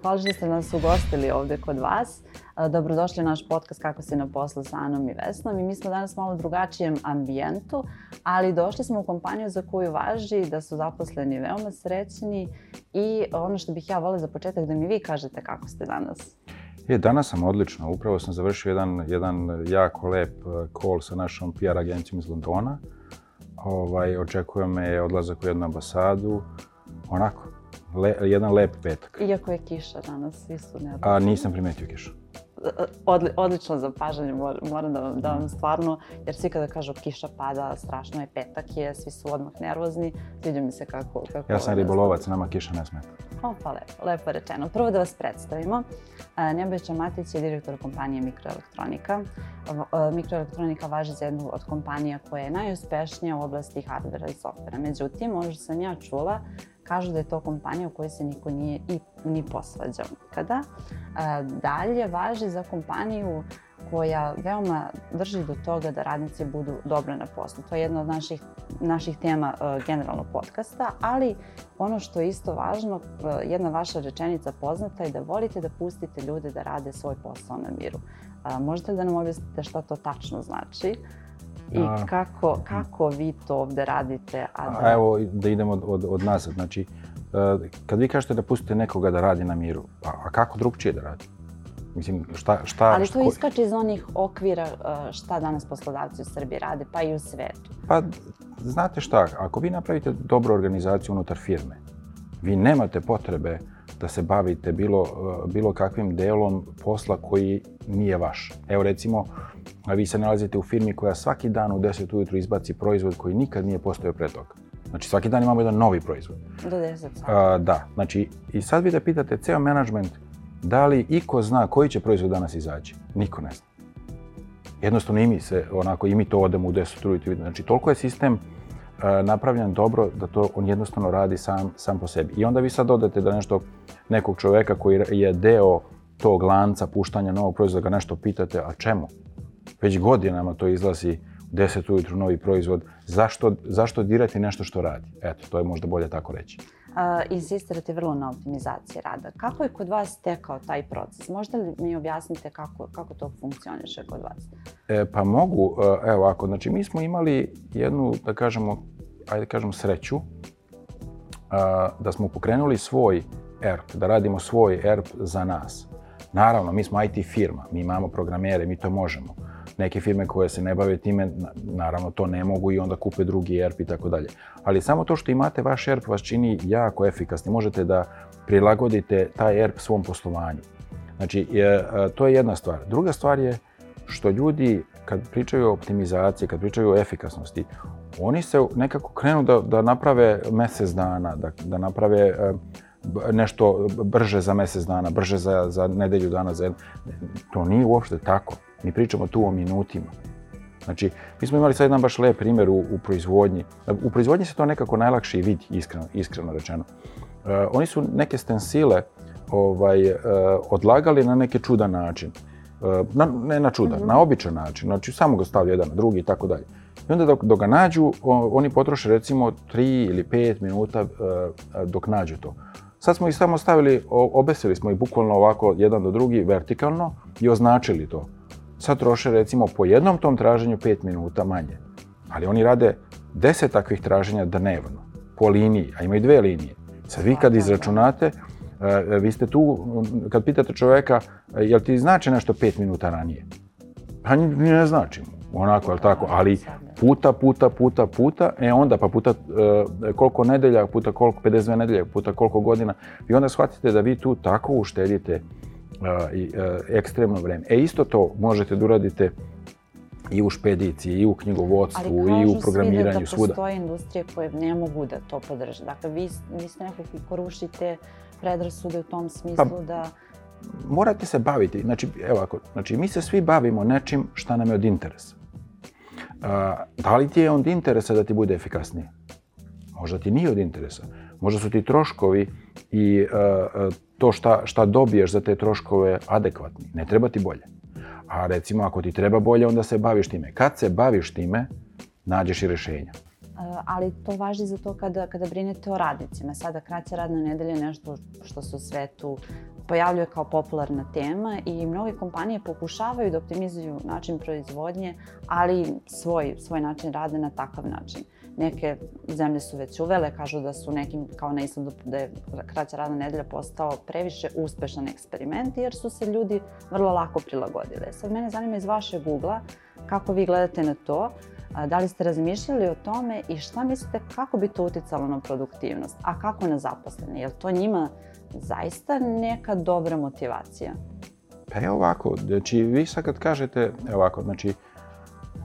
Sofiju, hvala što ste nas ugostili ovde kod vas. E, dobrodošli u naš podcast Kako se na poslu sa Anom i Vesnom i mi smo danas malo drugačijem ambijentu, ali došli smo u kompaniju za koju važi da su zaposleni veoma srećni i ono što bih ja volila za početak da mi vi kažete kako ste danas. E, danas sam odlično. Upravo sam završio jedan, jedan jako lep e, call sa našom PR agencijom iz Londona. Ovaj, očekuje me odlazak u jednu ambasadu. Onako, Le, jedan lep petak. Iako je kiša danas, svi su neodlični. A nisam primetio kišu. Odli, odlično zapažanje, mor, moram da vam, da vam mhm. stvarno, jer svi kada kažu kiša pada, strašno je petak je, svi su odmah nervozni, sviđa mi se kako... kako ja sam ribolovac, nama kiša ne smeta. O, pa lepo, lepo rečeno. Prvo da vas predstavimo. Nebojča Matić je direktor kompanije Mikroelektronika. Mikroelektronika važi za jednu od kompanija koja je najuspešnija u oblasti hardvera i softvera. Međutim, možda sam ja čula kažu da je to kompanija u kojoj se niko nije i, ni posvađao nikada. E, dalje važi za kompaniju koja veoma drži do toga da radnici budu dobro na poslu. To je jedna od naših, naših tema e, generalno podcasta, ali ono što je isto važno, e, jedna vaša rečenica poznata je da volite da pustite ljude da rade svoj posao na miru. E, možete da nam objasnite šta to tačno znači? Da. I kako, kako vi to ovde radite? A da... A evo, da idemo od, od, od nazad. Znači, e, kad vi kažete da pustite nekoga da radi na miru, pa, a kako drugčije da radi? Mislim, šta... šta Ali to iskače iz onih okvira e, šta danas poslodavci u Srbiji rade, pa i u svetu. Pa, znate šta, ako vi napravite dobru organizaciju unutar firme, vi nemate potrebe uh, da se bavite bilo, eh, bilo kakvim delom posla koji nije vaš. Evo recimo, vi se nalazite u firmi koja svaki dan u 10 ujutru izbaci proizvod koji nikad nije postojao pre toga. Znači svaki dan imamo jedan novi proizvod. Do 10 sati. da, znači i sad vi da pitate ceo management da li iko zna koji će proizvod danas izaći. Niko ne zna. Jednostavno i mi se, onako, i mi to odemo u 10 ujutru. Znači toliko je sistem E, napravljen dobro da to on jednostavno radi sam, sam po sebi. I onda vi sad dodate da nešto nekog čoveka koji je deo tog lanca puštanja novog proizvoda, da ga nešto pitate, a čemu? Već godinama to izlazi 10 ujutru novi proizvod. Zašto, zašto dirati nešto što radi? Eto, to je možda bolje tako reći. Uh, insistirate vrlo na optimizaciji rada. Kako je kod vas tekao taj proces? Možda li mi objasnite kako, kako to funkcioniše kod vas? E, pa mogu, e, evo ako, znači mi smo imali jednu, da kažemo, ajde da kažem, sreću da smo pokrenuli svoj ERP, da radimo svoj ERP za nas. Naravno, mi smo IT firma, mi imamo programere, mi to možemo. Neke firme koje se ne bave time, naravno, to ne mogu i onda kupe drugi ERP i tako dalje. Ali samo to što imate vaš ERP vas čini jako efikasni. Možete da prilagodite taj ERP svom poslovanju. Znači, to je jedna stvar. Druga stvar je što ljudi kad pričaju o optimizaciji, kad pričaju o efikasnosti, oni se nekako krenu da, da naprave mesec dana, da, da naprave eh, nešto brže za mesec dana, brže za, za nedelju dana, za To nije uopšte tako. Mi pričamo tu o minutima. Znači, mi smo imali sad jedan baš lep primer u, u proizvodnji. U proizvodnji se to nekako najlakše i vidi, iskreno, iskreno rečeno. E, oni su neke stensile ovaj, e, odlagali na neki čudan način. Uh, na, ne na čudan, mm -hmm. na običan način, znači samo ga stavlja jedan na drugi i tako dalje. I onda dok, dok ga nađu, oni potroše recimo 3 ili 5 minuta uh, dok nađu to. Sad smo ih samo stavili, obesili smo ih bukvalno ovako jedan do drugi vertikalno i označili to. Sad troše recimo po jednom tom traženju 5 minuta manje. Ali oni rade 10 takvih traženja dnevno, po liniji, a imaju dve linije. Sad vi kad izračunate, E, vi ste tu, kad pitate čoveka, e, jel ti znači nešto pet minuta ranije? Pa ne znači onako, jel tako, ali puta, puta, puta, puta, e onda pa puta e, koliko nedelja, puta koliko, 52 nedelja, puta koliko godina, i onda shvatite da vi tu tako uštedite e, ekstremno vreme. E isto to možete da uradite i u špediciji, i u knjigovodstvu, i u programiranju, svuda. Ali kažu svi da, da postoje industrije koje ne mogu da to podrže. Dakle, vi, vi ste neko ko rušite predrasude u tom smislu pa, da... Morate se baviti. Znači, evo ako, znači, mi se svi bavimo nečim šta nam je od interesa. A, da li ti je od interesa da ti bude efikasnije? Možda ti nije od interesa. Možda su ti troškovi i a, a, to šta, šta dobiješ za te troškove adekvatni. Ne treba ti bolje. A recimo, ako ti treba bolje, onda se baviš time. Kad se baviš time, nađeš i rešenja. E, ali to važi za to kada, kada brinete o radnicima. Sada kraća radna nedelja je nešto što se u svetu pojavljuje kao popularna tema i mnoge kompanije pokušavaju da optimizuju način proizvodnje, ali svoj, svoj način rade na takav način. Uh, Neke zemlje su već uvele, kažu da su nekim, kao na Islandu, da je kraća radna nedelja postao previše uspešan eksperiment, jer su se ljudi vrlo lako prilagodile. Sad mene zanima iz vašeg ugla kako vi gledate na to, da li ste razmišljali o tome i šta mislite kako bi to uticalo na produktivnost, a kako na zaposlene? Je li to njima zaista neka dobra motivacija? Pa je ovako, znači vi sad kad kažete, ovako, znači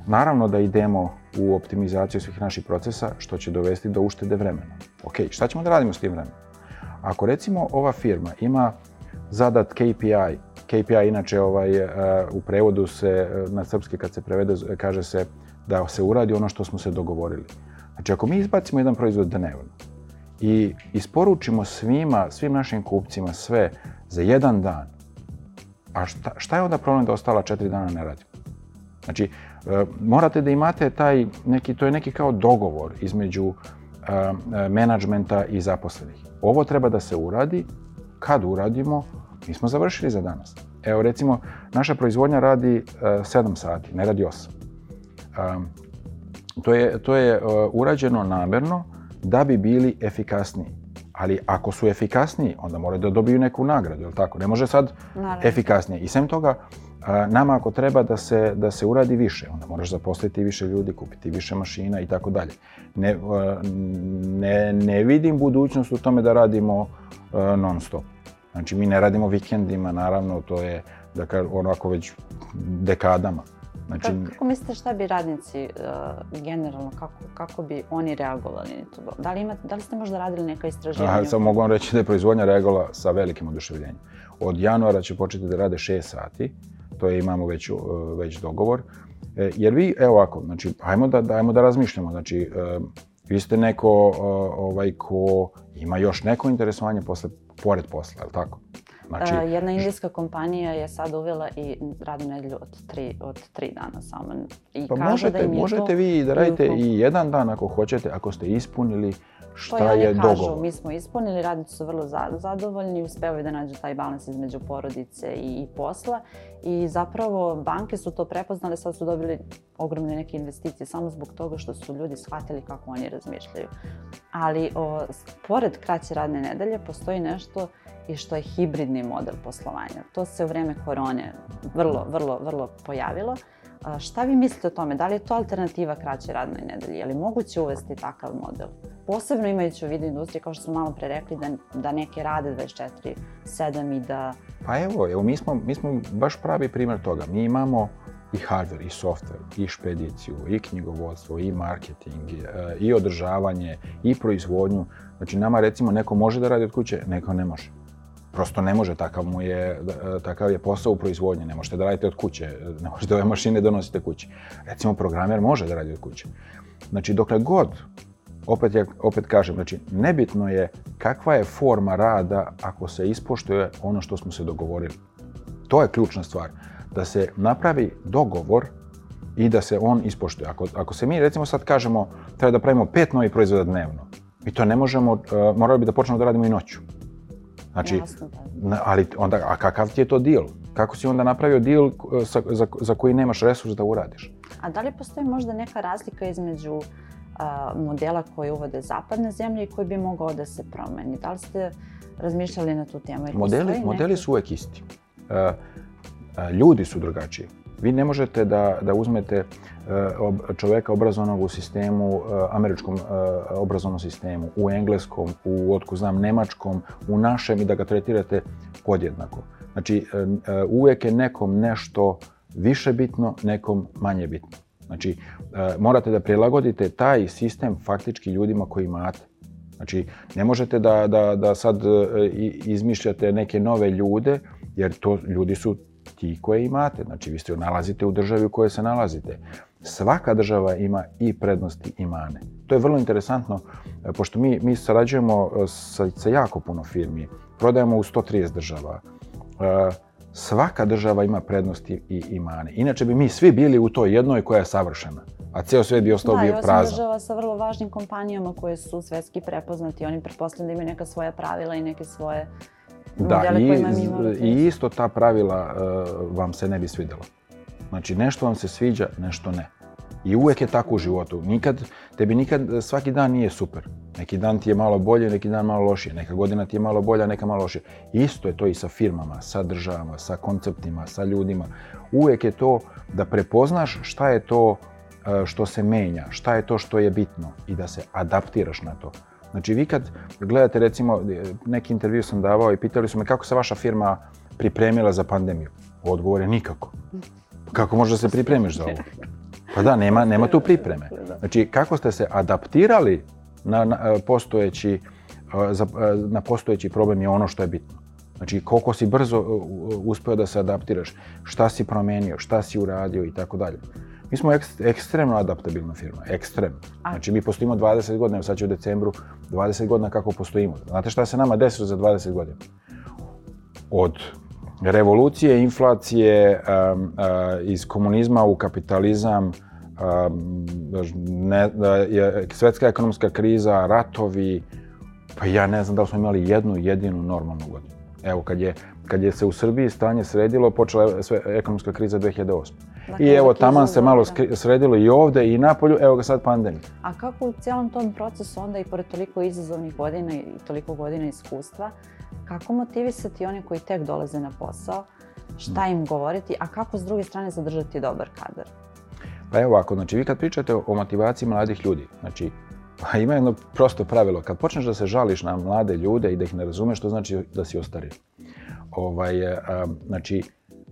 Naravno da idemo u optimizaciju svih naših procesa, što će dovesti do uštede vremena. Ok, šta ćemo da radimo s tim vremenom? Ako recimo ova firma ima zadat KPI, KPI inače ovaj, e, u prevodu se e, na srpski kad se prevede kaže se da se uradi ono što smo se dogovorili. Znači ako mi izbacimo jedan proizvod dnevno i isporučimo svima, svim našim kupcima sve za jedan dan, a šta, šta je onda problem da ostala četiri dana ne radimo? Znači, Eh, morate da imate taj neki, to je neki kao dogovor između eh, eh, menadžmenta i zaposlenih. Ovo treba da se uradi, kad uradimo, mi smo završili za danas. Evo recimo, naša proizvodnja radi 7 sati, ne radi 8. Ehm, to je, to je urađeno namerno da bi bili efikasniji. Ali ako su efikasniji, onda moraju da dobiju neku nagradu, je li tako? Ne može sad Naravno. efikasnije. I sem toga, nama ako treba da se, da se uradi više, onda moraš zaposliti više ljudi, kupiti više mašina i tako dalje. Ne, ne, ne vidim budućnost u tome da radimo non stop. Znači, mi ne radimo vikendima, naravno, to je, da dakle, onako već dekadama. Znači, kako, kako mislite šta bi radnici uh, generalno, kako, kako bi oni reagovali na to? Da li, ima, da li ste možda radili neka istraživanja? Aha, Samo mogu vam reći da je proizvodnja reagovala sa velikim oduševljenjem. Od januara će početi da rade 6 sati, to je imamo već, e, već dogovor. E, jer vi, evo ovako, znači, ajmo da, dajmo da, da razmišljamo, znači, e, vi ste neko ovaj, ko ima još neko interesovanje posle, pored posla, je li tako? Znači, jedna indijska kompanija je sad uvela i radnu nedelju od tri, od tri dana samo. I pa kaže možete, da im možete to... vi da radite i, jedan dan ako hoćete, ako ste ispunili šta to pa je dogovor. kažu, mi smo ispunili, radnici su vrlo zadovoljni, uspevaju da nađu taj balans između porodice i posla I zapravo banke su to prepoznale, sad su dobili ogromne neke investicije samo zbog toga što su ljudi shvatili kako oni razmišljaju. Ali o, pored kraće radne nedelje postoji nešto i što je hibridni model poslovanja. To se u vreme korone vrlo, vrlo, vrlo pojavilo. Šta vi mislite o tome? Da li je to alternativa kraće radnoj nedelji? Je li moguće uvesti takav model? Posebno imajući u vidu industrije, kao što smo malo pre rekli, da, da neke rade 24-7 i da... Pa evo, evo mi, smo, mi smo baš pravi primer toga. Mi imamo i hardware, i software, i špediciju, i knjigovodstvo, i marketing, e, i održavanje, i proizvodnju. Znači, nama recimo neko može da radi od kuće, neko ne može prosto ne može, takav, mu je, takav je posao u proizvodnji, ne možete da radite od kuće, ne možete ove mašine donosite da kući. Recimo, programer može da radi od kuće. Znači, dokle god, opet, ja, opet kažem, znači, nebitno je kakva je forma rada ako se ispoštuje ono što smo se dogovorili. To je ključna stvar, da se napravi dogovor i da se on ispoštuje. Ako, ako se mi, recimo, sad kažemo, treba da pravimo pet novih proizvoda dnevno, i to ne možemo, eh, morali bi da počnemo da radimo i noću Znači, Jasno, da. ali onda, a kakav ti je to deal? Kako si onda napravio deal uh, sa, za, za koji nemaš resurs da uradiš? A da li postoji možda neka razlika između a, uh, modela koji uvode zapadne zemlje i koji bi mogao da se promeni? Da li ste razmišljali na tu temu? Modeli, modeli su uvek isti. A, uh, a, ljudi su drugačiji. Vi ne možete da, da uzmete e, čoveka obrazovanog u sistemu, e, američkom e, obrazovnom sistemu, u engleskom, u otko znam nemačkom, u našem i da ga tretirate podjednako. Znači, uvek je nekom nešto više bitno, nekom manje bitno. Znači, morate da prilagodite taj sistem faktički ljudima koji imate. Znači, ne možete da, da, da sad izmišljate neke nove ljude, jer to ljudi su ti koje imate. Znači, vi ste nalazite u državi u kojoj se nalazite. Svaka država ima i prednosti i mane. To je vrlo interesantno, e, pošto mi, mi sarađujemo e, sa, sa jako puno firmi. Prodajemo u 130 država. E, svaka država ima prednosti i, i mane. Inače bi mi svi bili u toj jednoj koja je savršena a ceo svet bi ostao da, bio prazan. Da, i osam država sa vrlo važnim kompanijama koje su svetski prepoznati. Oni pretpostavljam da imaju neka svoja pravila i neke svoje Da, da, i, i isto ta pravila uh, vam se ne bi svidjela. Znači, nešto vam se sviđa, nešto ne. I uvek je tako u životu. Nikad, tebi nikad, eh, svaki dan nije super. Neki dan ti je malo bolje, neki dan malo lošije. Neka godina ti je malo bolja, neka malo lošije. Isto je to i sa firmama, sa državama, sa konceptima, sa ljudima. Uvek je to da prepoznaš šta je to eh, što se menja, šta je to što je bitno i da se adaptiraš na to. Znači vi kad gledate recimo, neki intervju sam davao i pitali su me kako se vaša firma pripremila za pandemiju. Odgovor je nikako. Kako možeš da se pripremiš za ovo? Pa da, nema, nema tu pripreme. Znači kako ste se adaptirali na, na postojeći, na postojeći problem je ono što je bitno. Znači, koliko si brzo uspeo da se adaptiraš, šta si promenio, šta si uradio i tako dalje. Mi smo ekst, ekstremno adaptabilna firma, ekstremno. Znači mi postojimo 20 godina, evo sad će u decembru 20 godina kako postojimo. Znate šta se nama desilo za 20 godina? Od revolucije, inflacije, um, uh, iz komunizma u kapitalizam, um, ne, uh, svetska ekonomska kriza, ratovi, pa ja ne znam da li smo imali jednu jedinu normalnu godinu. Evo, kad je, kad je se u Srbiji stanje sredilo, počela sve, ekonomska kriza 2008. Da I evo, taman se malo da. sredilo i ovde i napolju, evo ga sad pandemija. A kako u cijelom tom procesu onda i pored toliko izazovnih godina i toliko godina iskustva, kako motivisati one koji tek dolaze na posao, šta im govoriti, a kako s druge strane zadržati dobar kadar? Pa evo ovako, znači vi kad pričate o motivaciji mladih ljudi, znači pa ima jedno prosto pravilo, kad počneš da se žališ na mlade ljude i da ih ne razumeš, to znači da si ostario. Ovaj, a, znači,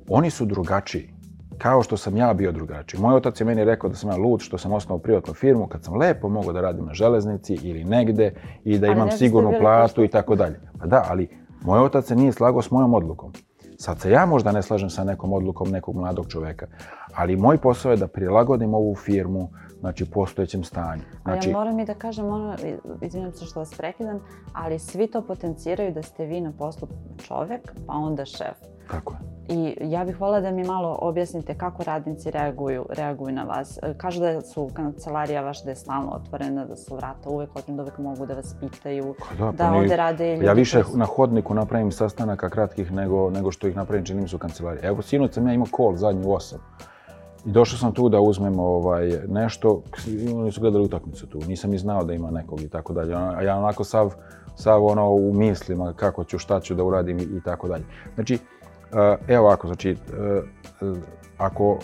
oni su drugačiji. Kao što sam ja bio drugačiji. Moj otac je meni rekao da sam ja lud što sam osnovao privatnu firmu kad sam lepo mogao da radim na železnici ili negde i da ali imam sigurnu platu i tako dalje. Pa da, ali moj otac se nije slagao s mojom odlukom. Sad se ja možda ne slažem sa nekom odlukom nekog mladog čoveka, ali moj posao je da prilagodim ovu firmu znači, postojećem stanju. Znači, a ja moram i da kažem ono, izvinjam se što vas prekidam, ali svi to potenciraju da ste vi na poslu čovek, pa onda šef, Tako je. I ja bih volila da mi malo objasnite kako radnici reaguju, reaguju na vas. E, kažu da su kancelarija vaša da je stalno otvorena, da su vrata uvek otvorena, da uvek mogu da vas pitaju, pa da, pa da nije, ovde rade ljudi. Ja više koji... na hodniku napravim sastanaka kratkih nego, nego što ih napravim činim su kancelarije. Evo, sinoć sam ja imao call zadnju u 8. I došao sam tu da uzmem ovaj, nešto, oni su gledali utakmicu tu, nisam ni znao da ima nekog i tako dalje. A ja onako sav, sav ono u mislima kako ću, šta ću da uradim i tako dalje. Znači, E, e ovako, znači, e, e, ako,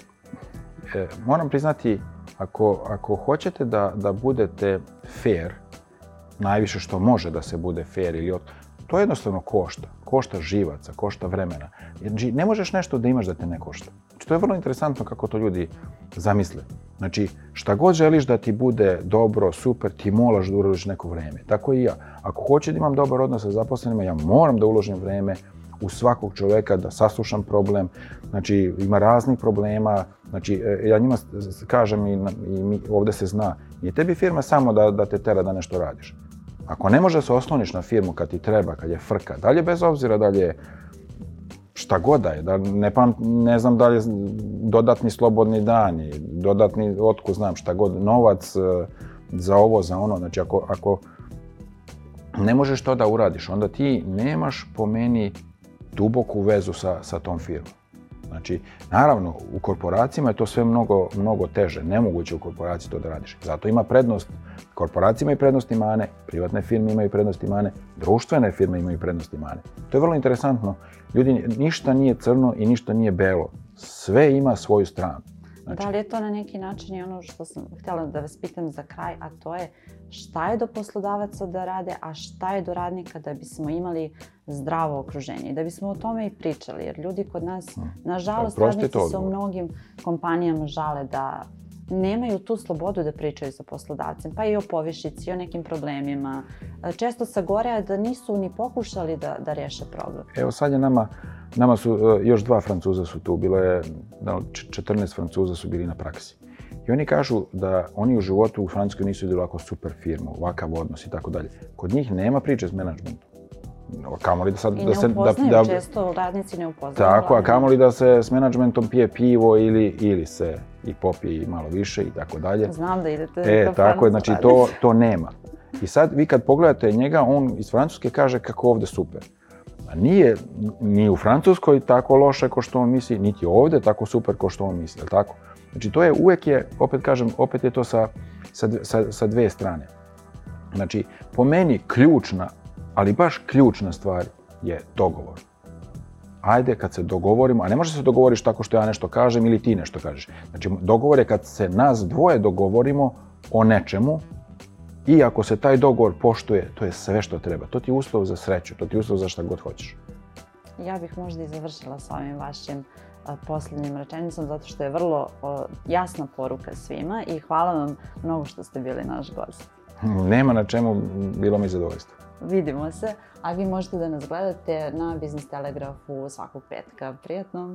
e, moram priznati, ako, ako hoćete da, da budete fair, najviše što može da se bude fair ili od, to jednostavno košta. Košta živaca, košta vremena. Jer znači, ne možeš nešto da imaš da te ne košta. Znači, to je vrlo interesantno kako to ljudi zamisle. Znači, šta god želiš da ti bude dobro, super, ti moraš da uložiš neko vreme. Tako i ja. Ako hoću da imam dobar odnos sa zaposlenima, ja moram da uložim vreme, u svakog čoveka da saslušam problem, znači ima raznih problema, znači e, ja njima kažem i, i mi, ovde se zna, je tebi firma samo da, da te tera da nešto radiš. Ako ne možeš da se osloniš na firmu kad ti treba, kad je frka, dalje bez obzira da li je šta god da je, da ne, pam, ne znam da li je dodatni slobodni dani, dodatni, otku znam šta god, novac e, za ovo, za ono, znači ako, ako ne možeš to da uradiš, onda ti nemaš po meni duboku vezu sa, sa tom firmom. Znači, naravno, u korporacijama je to sve mnogo, mnogo teže. Nemoguće u korporaciji to da radiš. Zato ima prednost. Korporacije imaju prednost i mane, privatne firme imaju prednost i mane, društvene firme imaju prednost i mane. To je vrlo interesantno. Ljudi, ništa nije crno i ništa nije belo. Sve ima svoju stranu. Znači... Da li je to na neki način i ono što sam htjela da vas pitam za kraj, a to je šta je do poslodavaca da rade, a šta je do radnika da bismo imali zdravo okruženje i da bismo o tome i pričali, jer ljudi kod nas, hm. nažalost, radnici se u mnogim kompanijama žale da nemaju tu slobodu da pričaju sa poslodavcem, pa i o povišici, i o nekim problemima. E, često sa gore da nisu ni pokušali da, da reše problem. Evo sad je nama, nama su, e, još dva Francuza su tu, bilo je, 14 da, Francuza su bili na praksi. I oni kažu da oni u životu u Francuskoj nisu videli ovako super firmu, ovakav odnos i tako dalje. Kod njih nema priče s menadžmentom. A kamoli da sad... I da se, da, da, često, radnici ne upoznaju. Tako, a da. kamoli da se s menadžmentom pije pivo ili, ili se i popije i malo više i tako dalje. Znam da idete e, tako je, znači to, to nema. I sad vi kad pogledate njega, on iz Francuske kaže kako ovde super. A nije ni u Francuskoj tako loše ko što on misli, niti ovde tako super ko što on misli, je tako? Znači to je uvek je, opet kažem, opet je to sa, sa, sa, sa dve strane. Znači, po meni ključna Ali baš ključna stvar je dogovor. Ajde kad se dogovorimo, a ne može se dogovoriš tako što ja nešto kažem ili ti nešto kažeš. Znači, dogovor je kad se nas dvoje dogovorimo o nečemu i ako se taj dogovor poštuje, to je sve što treba. To ti je uslov za sreću, to ti je uslov za šta god hoćeš. Ja bih možda i završila sa ovim vašim poslednjim rečenicom zato što je vrlo o, jasna poruka svima i hvala vam mnogo što ste bili naš gost. Nema na čemu, bilo mi zadovoljstvo vidimo se, a vi možete da nas gledate na Biznis Telegrafu svakog petka. Prijetno!